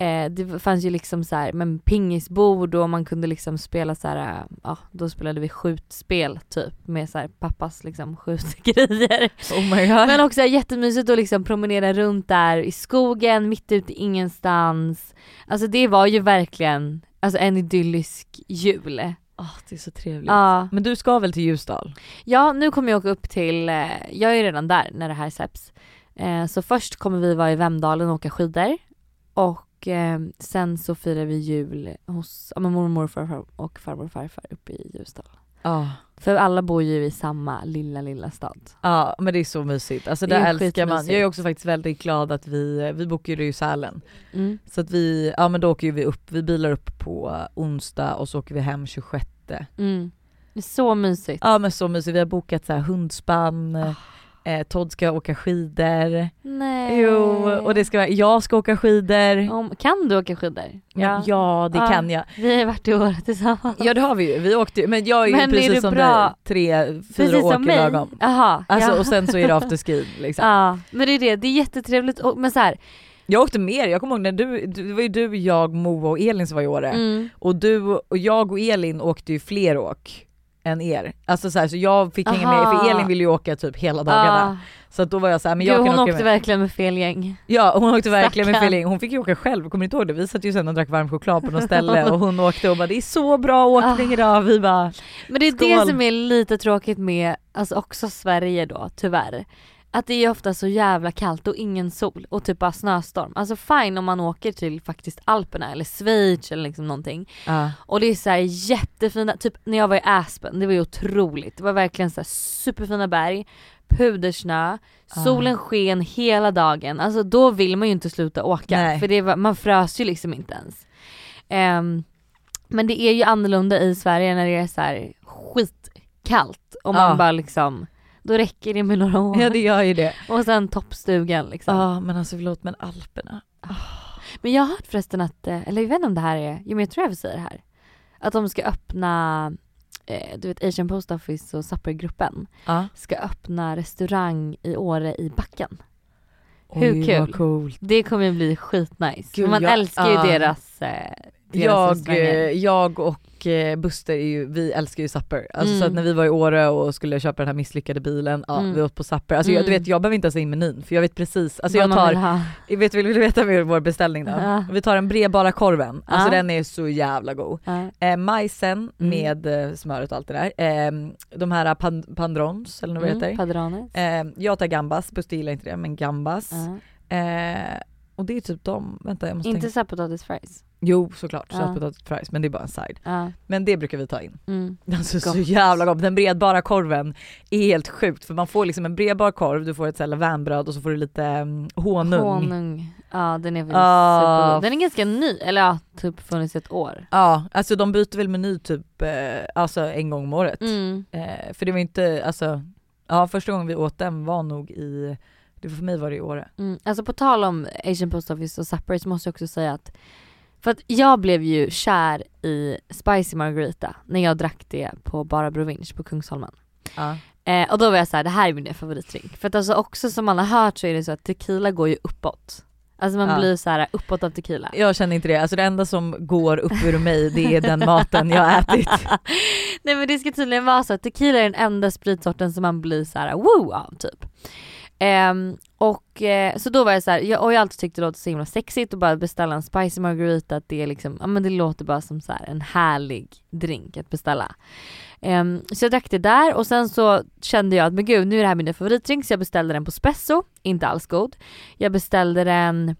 Eh, det fanns ju liksom så här, men pingisbord och man kunde liksom spela så här, eh, ja då spelade vi skjutspel typ med så här pappas liksom skjutgrejer. Oh my god. Men också jättemysigt att liksom promenera runt där i skogen, mitt ute i ingenstans. Alltså det var ju verkligen alltså en idyllisk jul. Åh, det är så trevligt. Ja. Men du ska väl till Ljusdal? Ja, nu kommer jag åka upp till, eh, jag är redan där när det här släpps. Eh, så först kommer vi vara i Vemdalen och åka skidor. Och eh, sen så firar vi jul hos ja, mormor och morfar och farmor och farfar uppe i Ljusdal. Ja. För alla bor ju i samma lilla, lilla stad. Ja men det är så mysigt, alltså Det det, älskar man. Jag är också faktiskt väldigt glad att vi, vi bokade ju Sälen. Mm. Så att vi, ja men då åker ju vi upp, vi bilar upp på onsdag och så åker vi hem 26. Mm. Det är så mysigt. Ja men så mysigt, vi har bokat så här hundspann, Ah. Eh, Todd ska åka skidor. Nej. Jo, och det ska vara, jag ska åka skidor. Om, kan du åka skidor? Ja, ja det Ja. kan jag. Vi har varit i år tillsammans. Ja det har vi ju, vi åkte ju, men jag är ju Men är precis du som dig, tre, Precis fyra som åker lagom. Jaha. Alltså ja. och sen så är det afterski liksom. Ja, men det är det, det är jättetrevligt och, men så här, Jag åkte mer, jag kommer ihåg när du, du- det var ju du, jag, Moa och Elin som var i Åre. mm, Och du och jag och Elin åkte ju fler åk än er. Alltså så, här, så jag fick hänga med, för Elin ville ju åka typ hela dagarna. Så att då var jag såhär, men jag Gud, kan hon åka åkte med. verkligen med fel gäng. Ja hon åkte verkligen med Stackarn. feeling, hon fick ju åka själv, kommer ni inte ihåg det? Vi satt ju sen och drack varm choklad på något ställe och hon åkte och bara det är så bra åkning Ah. idag, vi bara Men det är Skål. det som är lite tråkigt med, alltså också Sverige då tyvärr. Att det är ofta så jävla kallt och ingen sol och typ bara snöstorm. Alltså fine om man åker till faktiskt Alperna eller Schweiz eller liksom någonting. ja. Och det är så här jättefina, typ när jag var i Aspen, det var ju otroligt. Det var verkligen så här superfina berg, pudersnö, Ah. solen sken hela dagen. Alltså då vill man ju inte sluta åka Nej. för det var, man frös ju liksom inte ens. Ehm, men det är ju annorlunda i Sverige när det är så här skitkallt och man Ja. bara liksom, då räcker det med några år. ja det gör ju det. Och sen toppstugan liksom. Ja men alltså förlåt men Alperna. Men jag har hört förresten att, eh, eller jag vet inte om det här är, jo men jag tror jag får säga det här. Att de ska öppna, eh, du vet Asian Post Office och Suppergruppen Ja. ska öppna restaurang i Åre i backen. Hur Oj, kul? Det kommer ju bli skitnice. Gud, man jag- älskar ju deras, eh, deras Jag, eh, jag och eh, Buster är ju, vi älskar ju Supper. Alltså så Mm. att när vi var i Åre och skulle köpa den här misslyckade bilen, ja Mm. vi åt på Supper. Alltså jag, du Mm. vet jag behöver inte ens in menyn för jag vet precis, alltså jag tar, jag vet, vill, du veta vad vår beställning då? Ja. Vi tar en bredbara korven, alltså Ja. den är så jävla god. Ja. Eh, majsen Mm. med eh, smöret och allt det där. Eh, de här pan, pandrons eller vad Mm, heter. Padranes. Eh, jag tar gambas, Buster gillar inte det men gambas. Eh, och det är typ de, vänta jag måste Inte tänka. så här potatisfries. Jo såklart, Ja. sötpotatis fries men det är bara en side. Ja. Men det brukar vi ta in. Mm. Alltså så Gott. jävla gott. Den bredbara korven är helt sjukt för man får liksom en bredbar korv, du får ett lavanbröd och så får du lite um, honung. Honung. Ja den är väl Ah. supergod. Den är ganska ny, eller ja, typ funnits ett år. Ja, alltså de byter väl meny typ eh, alltså en gång om året. Mm. Eh, för det var inte, alltså, ja första gången vi åt den var nog i, det för mig var det i Åre. Mm. Alltså på tal om Asian Post Office och Supper så måste jag också säga att för att jag blev ju kär i Spicy Margarita när jag drack det på Bara Province på Kungsholmen. Ja. Eh, och då var jag så här: det här är min favoritdrink. För att alltså också som man har hört så är det så att tequila går ju uppåt. Alltså man Ja. blir så här uppåt av tequila. Jag känner inte det, alltså det enda som går upp ur mig det är den maten jag har ätit. Nej men det ska tydligen vara så att tequila är den enda spritsorten som man blir så här wow av typ. Um, och eh, så då var jag så här, jag, och jag har alltid tyckt det låter så himla sexigt att bara beställa en spicy margarita, att det är liksom, ja men det låter bara som så här en härlig drink att beställa. Um, så jag drack det där och sen så kände jag att men gud nu är det här min favoritdrink så jag beställde den på Spesso, inte alls god. Jag beställde den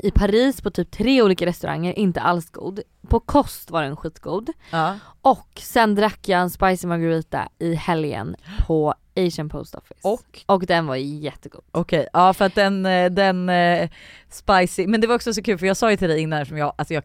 i Paris på typ tre olika restauranger, inte alls god. På kost var den skitgod. Ja. Och sen drack jag en spicy margarita i helgen på Asian Post Office. Och? Och den var jättegod. Okej, ja för att den, eh, den eh, spicy, men det var också så kul för jag sa ju till dig innan som jag, alltså jag,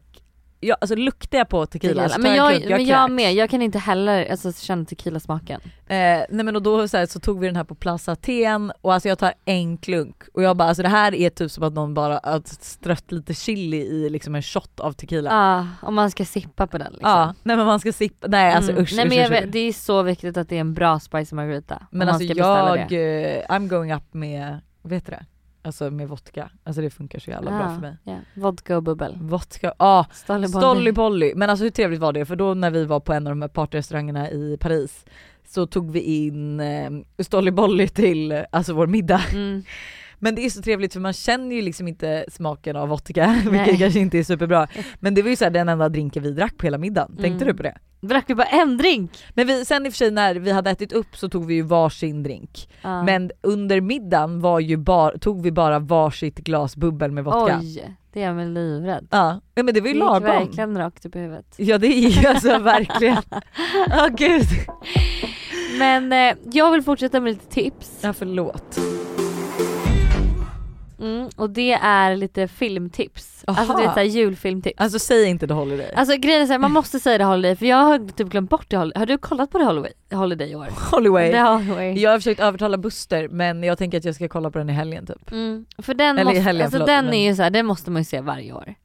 jag alltså luktar jag på tequila, så tar men jag, en jag, klunk, men jag med, jag kan inte heller alltså, känna tequila-smaken. Eh, nej men och då så, här, så tog vi den här på Plaza Aten och alltså jag tar en klunk och jag bara alltså det här är typ som att någon bara har strött lite chili i liksom en shot av tequila. Ja, om man ska sippa på den liksom. Ja, nej men man ska sippa, nej alltså Mm. usch, Nej usch, men usch, vet, det är så viktigt att det är en bra spicy margarita. Men alltså jag, eh, I'm going up med, vet du det? Alltså med vodka, alltså det funkar så jävla bra Ja, för mig. ja. Vodka och bubbel. Vodka, ja Stolly Stolly Polly, men alltså hur trevligt var det? För då när vi var på en av de här partyrestaurangerna i Paris så tog vi in eh, Stolly Bolly till alltså vår middag. Mm. Men det är så trevligt för man känner ju liksom inte smaken av vodka, Nej. vilket kanske inte är superbra. Men det var ju så här den enda drinken vi drack på hela middagen, tänkte Mm. du på det? Drack vi bara en drink? Men vi, sen i och för sig när vi hade ätit upp så tog vi ju varsin drink. Ja. Men under middagen var ju bar, tog vi bara varsitt glas bubbel med vodka. Oj, det är väl livrädd. Ja, ja, men det var Det ju gick lagom. verkligen rakt upp i huvudet. Ja det är ju alltså verkligen, ja gud. Men eh, jag vill fortsätta med lite tips. Ja förlåt. Mm, och det är lite filmtips. Alltså Aha. du vet såhär julfilmtips. Alltså säg inte The Holiday. Alltså grejen är såhär, man måste säga det Holiday för jag har typ glömt bort det Holiday. Har du kollat på det Holiday, Holiday i år? Holloway. The Holiday. Jag har försökt övertala Buster men jag tänker att jag ska kolla på den i helgen typ. Mm, för den, Eller måste, helgen, alltså förlåt, den men- är ju såhär, den måste man ju se varje år.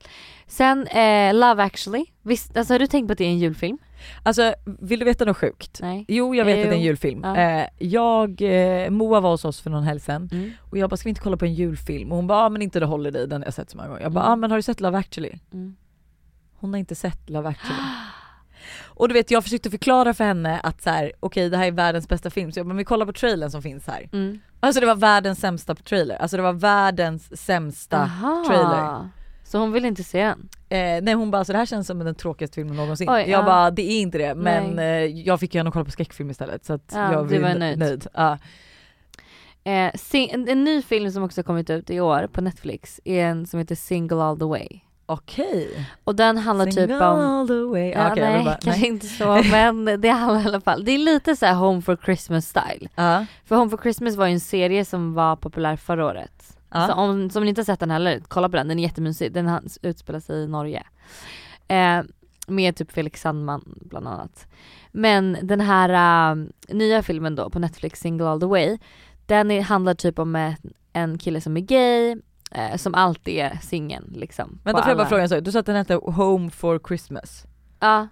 Sen eh, Love actually, Visst, alltså har du tänkt på att det är en julfilm? Alltså vill du veta något sjukt? Nej. Jo jag vet Eh, att det är en julfilm. Ja. Eh, jag, eh, Moa var hos oss för någon helg sedan Mm. och jag bara ska vi inte kolla på en julfilm? Och hon bara ah, men inte The Holiday, den har jag sett så många gånger. Jag bara Mm. ah, men har du sett Love actually? Mm. Hon har inte sett Love actually. Och du vet jag försökte förklara för henne att så här, okej det här är världens bästa film så jag bara men vi kollar på trailern som finns här. Mm. Alltså det var världens sämsta trailer, alltså det var världens sämsta Aha. trailer. Så hon vill inte se den? Eh, nej hon bara så det här känns som den tråkigaste filmen någonsin. Oj, jag ja. bara det är inte det men eh, jag fick gärna kolla på skräckfilm istället så att Ja, jag var nöjd. nöjd. Ja. Eh, en, en ny film som också kommit ut i år på Netflix är en som heter Single All The Way. Okej. Och den handlar typ Single om all the way. Ja, jag nej, bara, kanske nej. inte så men det handlar i alla fall. Det är lite så här Home for Christmas style. Ja. För Home for Christmas var ju en serie som var populär förra året. Ja. Så om, som ni inte har sett den heller, kolla på den, den är jättemysig. Den utspelar sig i Norge. Eh, med typ Felix Sandman bland annat. Men den här äh, nya filmen då på Netflix, Single All The Way, den är, handlar typ om en, kille som är gay, eh, som alltid är singel liksom. Vänta får jag bara fråga en sak, du sa att den hette Home for Christmas. Ja,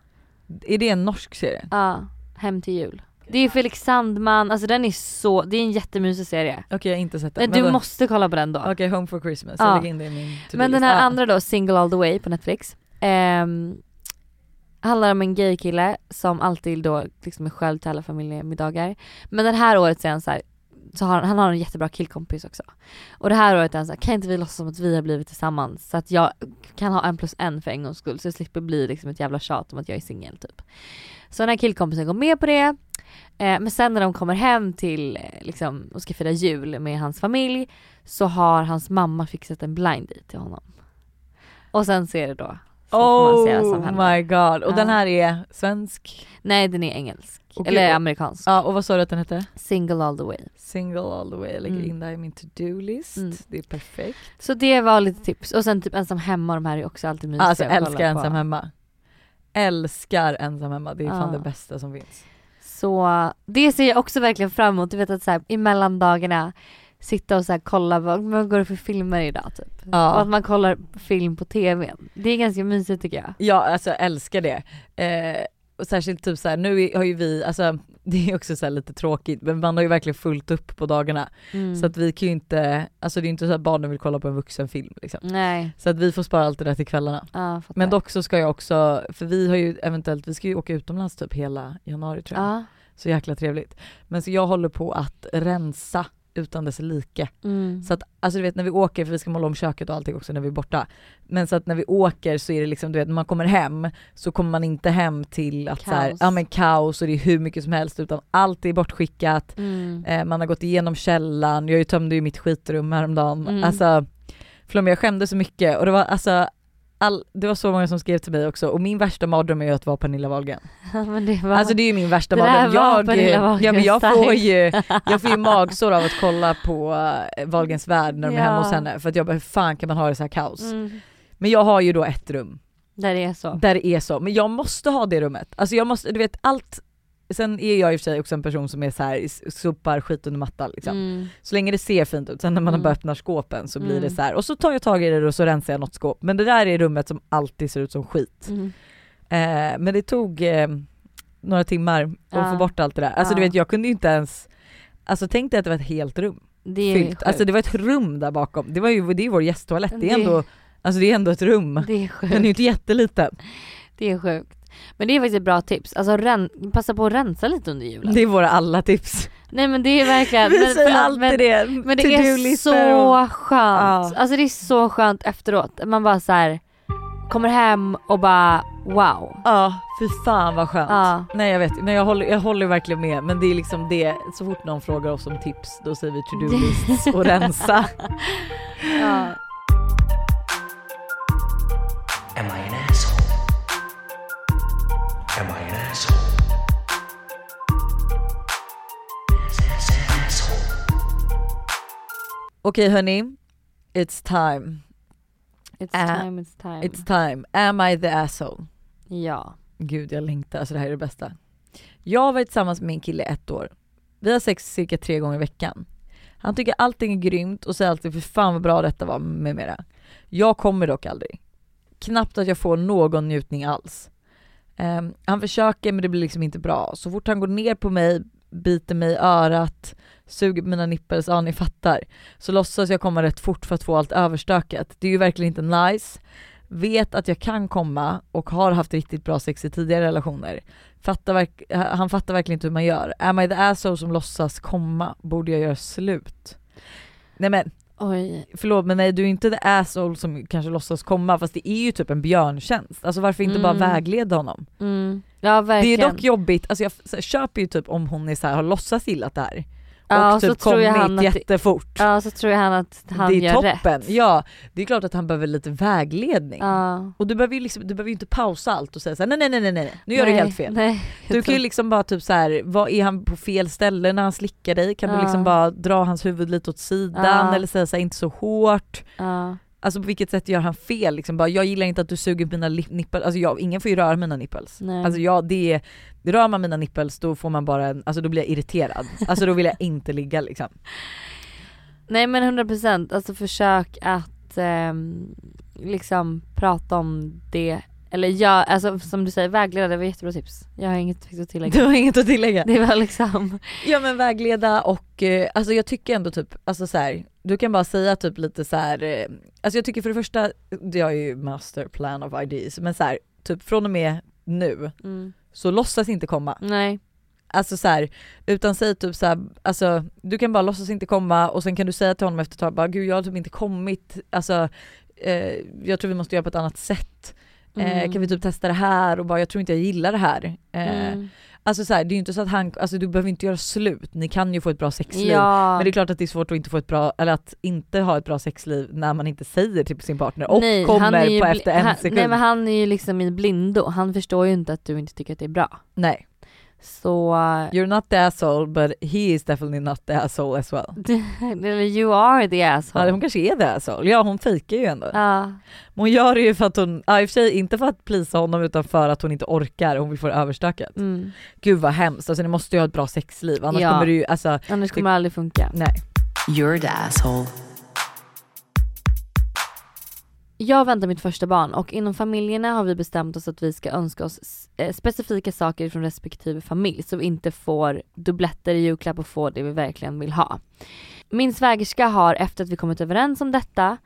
Är det en norsk serie? ja, Hem till jul. Det är Felix Sandman, alltså den är så, det är en jättemysig serie. Okej jag har inte sett den. Men du då- måste kolla på den då. Okej Home for Christmas, Ja. jag lägger in det i min Men den här Ja. andra då, Single All The Way på Netflix. ehm, handlar om en gay kille som alltid då liksom är själv till alla familjemiddagar. Men den här året så är han så här, så har, han har en jättebra killkompis också. Och det här året är han så här, kan inte vi låtsas som att vi har blivit tillsammans så att jag kan ha en plus en för en gångs skull så jag slipper bli liksom ett jävla tjat om att jag är singel typ. Så den här killkompisen går med på det. Eh, men sen när de kommer hem till eh, liksom, och ska fira jul med hans familj så har hans mamma fixat en blind date till honom. Och sen ser det då. Så Oh my god, och Ja. den här är svensk? Nej den är engelsk. Okej, Eller amerikansk. Ja och vad sa du att den hette? Single all the way. Single all the way, jag lägger Mm. in det i min to-do-list. Mm. Det är perfekt. Så det var lite tips. Och sen typ ensam hemma, de här är också alltid mysiga Alltså att kolla älskar ensam hemma. Älskar ensam hemma, det är fan Ja. det bästa som finns. Så det ser jag också verkligen fram emot. Du vet att så här, i mellandagarna sitta och så här, kolla vad, vad går det för filmer idag typ. Ja. Och att man kollar film på tvn. Det är ganska mysigt tycker jag. Ja alltså jag älskar det. Eh, och särskilt typ så här, nu har ju vi, alltså det är också så lite tråkigt men man har ju verkligen fullt upp på dagarna. Mm. Så att vi kan ju inte, alltså det är inte så att barnen vill kolla på en vuxenfilm liksom. Nej, Så att vi får spara allt det där till kvällarna. fattar. Men dock så ska jag också, för vi har ju eventuellt, vi ska ju åka utomlands typ hela januari tror jag. Ja. Så jäkla trevligt. Men så jag håller på att rensa utan dess like. Mm. Så att, alltså du vet när vi åker, för vi ska måla om köket och allting också när vi är borta. Men så att när vi åker så är det liksom, du vet när man kommer hem så kommer man inte hem till att så här, Kaos. ja men kaos och det är hur mycket som helst utan allt är bortskickat. Mm. Eh, man har gått igenom källan, jag tömde ju mitt skitrum häromdagen. Mm. Alltså, men jag skämde så mycket och det var alltså All, det var så många som skrev till mig också och min värsta mardröm är ju att vara Pernilla Wahlgren. Ja, men det var... Alltså det är ju min värsta mardröm. Jag, ja, men jag får ju, jag får ju magsår av att kolla på uh, Wahlgrens värld när de är Ja. hemma hos henne för att jag bara hur fan kan man ha det så här kaos? mm. Men jag har ju då ett rum Där det är så. där det är så, men jag måste ha det rummet. Alltså jag måste, du vet allt, sen är jag i och för sig också en person som är så här sopar skit under mattan liksom. Mm. Så länge det ser fint ut, sen när man Mm. bara öppnar skåpen så blir Mm. det så här. och så tar jag tag i det och så rensar jag något skåp. Men det där är rummet som alltid ser ut som skit. Mm. Eh, men det tog eh, några timmar att Ja. få bort allt det där. Alltså Ja. du vet jag kunde ju inte ens, alltså tänk dig att det var ett helt rum Det fyllt. sjukt. Alltså det var ett rum där bakom. Det var ju, det är vår gästtoalett, det är Det- ändå, alltså det är ändå ett rum. det är Den är sjukt. ju inte jätteliten. Det är sjukt. Men det är faktiskt ett bra tips. Alltså passa på att rensa lite under julen. Det är våra alla tips. Nej men det är verkligen... Vi men, säger förlåt, alltid men, det. Men det är så och- skönt. Ja. Alltså det är så skönt efteråt. Man bara så här kommer hem och bara wow. Ja, fy fan vad skönt. Ja. Nej jag vet, nej, jag, håller, jag håller verkligen med men det är liksom det, så fort någon frågar oss om tips då säger vi to-do lists och rensa. Ja. Okej hörni, it's time. It's Äh, time, it's time. It's time. Am I the asshole? Ja. Gud jag längtar, alltså det här är det bästa. Jag har varit tillsammans med min kille ett år. Vi har sex cirka tre gånger i veckan. Han tycker allting är grymt och säger alltid för fan vad bra detta var med mera. Jag kommer dock aldrig. Knappt att jag får någon njutning alls. Ehm, han försöker men det blir liksom inte bra. Så fort han går ner på mig, biter mig i örat, suger på mina nipples, ja ni fattar. Så låtsas jag komma rätt fort för att få allt överstökat. Det är ju verkligen inte nice. Vet att jag kan komma och har haft riktigt bra sex i tidigare relationer. Fattar han fattar verkligen inte hur man gör. Am I the asshole som låtsas komma? Borde jag göra slut? Nej men Oj. förlåt men nej du är inte the asshole som kanske låtsas komma fast det är ju typ en björntjänst. Alltså varför inte bara Mm. vägleda honom? Mm. Ja. Det är dock jobbigt, alltså jag köper ju typ om hon är så här, har låtsats gillat det här Ja, så typ jag kommit han att jättefort. Ja så tror jag han att han det är gör toppen. rätt. Ja, det är klart att han behöver lite vägledning. Ja. Och du behöver ju liksom, du behöver inte pausa allt och säga såhär nej nej nej nej nej nu gör du Nej, helt fel. Nej. Du kan ju liksom bara typ så här, vad är han på fel ställe när han slickar dig? Kan Ja. du liksom bara dra hans huvud lite åt sidan eller säga såhär inte så hårt? Alltså på vilket sätt gör han fel? Liksom bara, jag gillar inte att du suger mina nipples, alltså jag, ingen får ju röra mina nipples. Nej. Alltså jag, det är, rör man mina nipples då får man bara en, alltså då blir jag irriterad. Alltså då vill jag inte ligga liksom. Nej men 100% alltså försök att ehm, liksom prata om det. Eller ja, alltså som du säger vägleda, det var jättebra tips. Jag har inget att tillägga. Du har inget att tillägga? Det var liksom, Ja men vägleda och eh, alltså jag tycker ändå typ, alltså så här, du kan bara säga typ lite så här. Eh, alltså jag tycker för det första, jag är ju master plan of ideas, men så här, typ från och med nu mm. Så låtsas inte komma. nej. Alltså så här, utan säg typ så här, alltså du kan bara låtsas inte komma och sen kan du säga till honom efter ett tag bara gud jag har typ inte kommit, alltså eh, jag tror vi måste göra på ett annat sätt. Eh, Mm. kan vi typ testa det här och bara jag tror inte jag gillar det här. Eh, Mm. Alltså så här, det är ju inte så att han, alltså du behöver inte göra slut, ni kan ju få ett bra sexliv. Ja. Men det är klart att det är svårt att inte få ett bra, eller att inte ha ett bra sexliv när man inte säger till sin partner och Nej, kommer han på efter en han, sekund. Nej men han är ju liksom i blindo, han förstår ju inte att du inte tycker att det är bra. Nej. Så, You're not the asshole but he is definitely not the asshole as well. eller you are the Ja, asshole. hon kanske är the asshole. Ja hon fejkar ju ändå. Ja. Men hon gör det ju för att hon, ja, i och för sig inte för att plisa honom utan för att hon inte orkar, hon vill få det överstökat. Mm. Gud vad hemskt, alltså ni måste ju ha ett bra sexliv annars Ja. kommer det ju, alltså Annars kommer det aldrig funka. nej. You're the asshole. Jag väntar mitt första barn och inom familjerna har vi bestämt oss att vi ska önska oss eh, specifika saker från respektive familj så vi inte får dubbletter i julklapp och får det vi verkligen vill ha. Min svägerska har efter att vi kommit överens om detta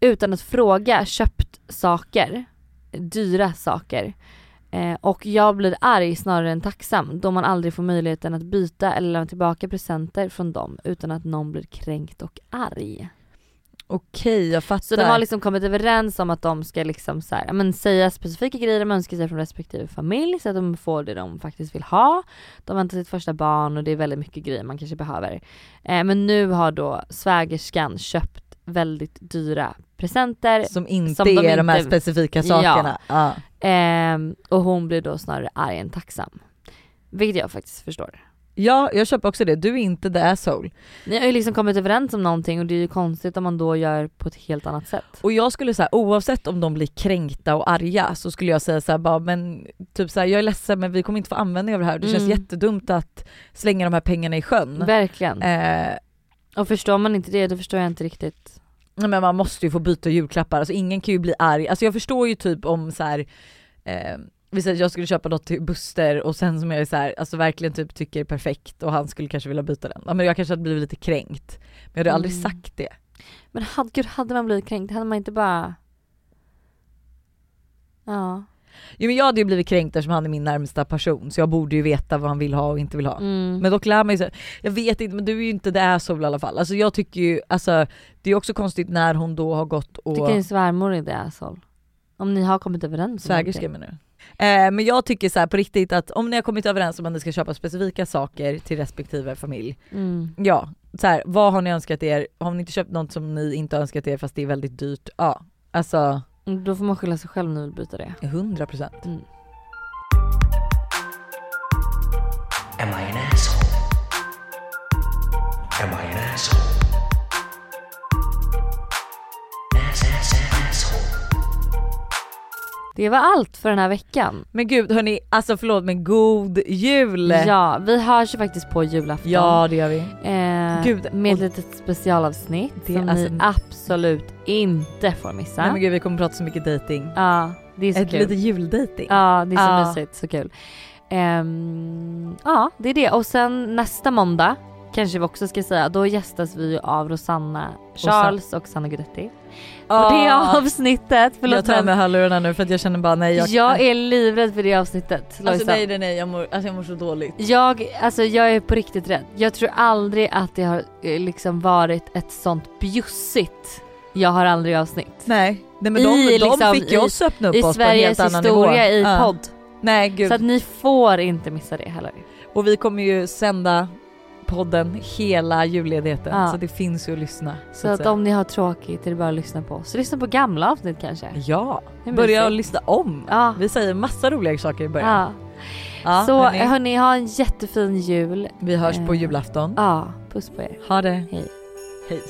utan att fråga köpt saker, dyra saker. Eh, och jag blir arg snarare än tacksam då man aldrig får möjligheten att byta eller lämna tillbaka presenter från dem utan att någon blir kränkt och arg. Okej jag fattar. Så de har liksom kommit överens om att de ska liksom så här, men säga specifika grejer de önskar sig från respektive familj så att de får det de faktiskt vill ha. De väntar sitt första barn och det är väldigt mycket grejer man kanske behöver. Eh, men nu har då svägerskan köpt väldigt dyra presenter som inte som de är de här inte- specifika sakerna. Ja. Ehm, och hon blir då snarare arg än tacksam. Vilket jag faktiskt förstår. Ja, jag köper också det. Du är inte the asshole. Ni har ju liksom kommit överens om någonting och det är ju konstigt om man då gör på ett helt annat sätt. Och jag skulle säga oavsett om de blir kränkta och arga så skulle jag säga så här, bara men typ så här, jag är ledsen men vi kommer inte få användning av det här. Det känns Mm. jättedumt att slänga de här pengarna i sjön. Verkligen. Eh, Och förstår man inte det då förstår jag inte riktigt. Nej, men man måste ju få byta julklappar, alltså ingen kan ju bli arg. Alltså jag förstår ju typ om så här. Eh, vi säger att jag skulle köpa något till Buster och sen som jag är så här, alltså verkligen typ tycker är perfekt och han skulle kanske vilja byta den. Ja, men jag kanske hade blivit lite kränkt. Men jag hade aldrig Mm. sagt det. Men hade, gud, hade man blivit kränkt hade man inte bara... Ja. Jo men jag hade ju blivit kränkt eftersom han är min närmsta person så jag borde ju veta vad han vill ha och inte vill ha. Mm. Men dock lär mig så här, jag vet inte men du är ju inte det asshole i alla fall. Alltså jag tycker ju, alltså det är också konstigt när hon då har gått och... Tycker din svärmor är det asshole? Om ni har kommit överens om Svägerska menar du? Eh, men jag tycker så här på riktigt att om ni har kommit överens om att ni ska köpa specifika saker till respektive familj. Mm. Ja, så här, vad har ni önskat er? Har ni inte köpt något som ni inte har önskat er fast det är väldigt dyrt? Ja, alltså Då får man skylla sig själv när man byta det. 100 procent. Mm. Am I an asshole? Det var allt för den här veckan. Men gud hörni, alltså förlåt men god jul! Ja, vi hörs ju faktiskt på julafton. Ja, det gör vi. Eh, Gud, med ett litet specialavsnitt Det- som alltså- ni absolut inte får missa. Nej men gud vi kommer prata så mycket dating. Ja, det är så Ett kul. lite juldating. Ja, det är så Ja. mysigt, så kul. Ehm, ja, det är det. Och sen nästa måndag kanske vi också ska säga, då gästas vi av Rosanna Charles och Sanna Guidetti. Och det avsnittet, förlåt jag tar med hörlurarna nu för att jag känner bara nej jag, jag är livrädd för det avsnittet Alltså Lojsan. nej nej nej jag mår, alltså, jag mår så dåligt. Jag, alltså jag är på riktigt rädd. Jag tror aldrig att det har eh, liksom varit ett sånt bjussigt Jag har aldrig avsnitt. Nej, nej men I de, de liksom- fick ju oss öppna upp I oss på en helt annan historia nivå. i Ja. podd. Nej gud. Så att ni får inte missa det heller. Och vi kommer ju sända podden hela julledigheten Ja. så det finns ju att lyssna. Så att säga. om ni har tråkigt är det bara att lyssna på oss. Så lyssna på gamla avsnitt kanske. Ja, börja att lyssna om. Ja. Vi säger massa roliga saker i början. ja. Ja, Så hörni, hörni, ha en jättefin jul. vi hörs på eh, julafton. Ja, puss på er. Ha det. Hej. Hej.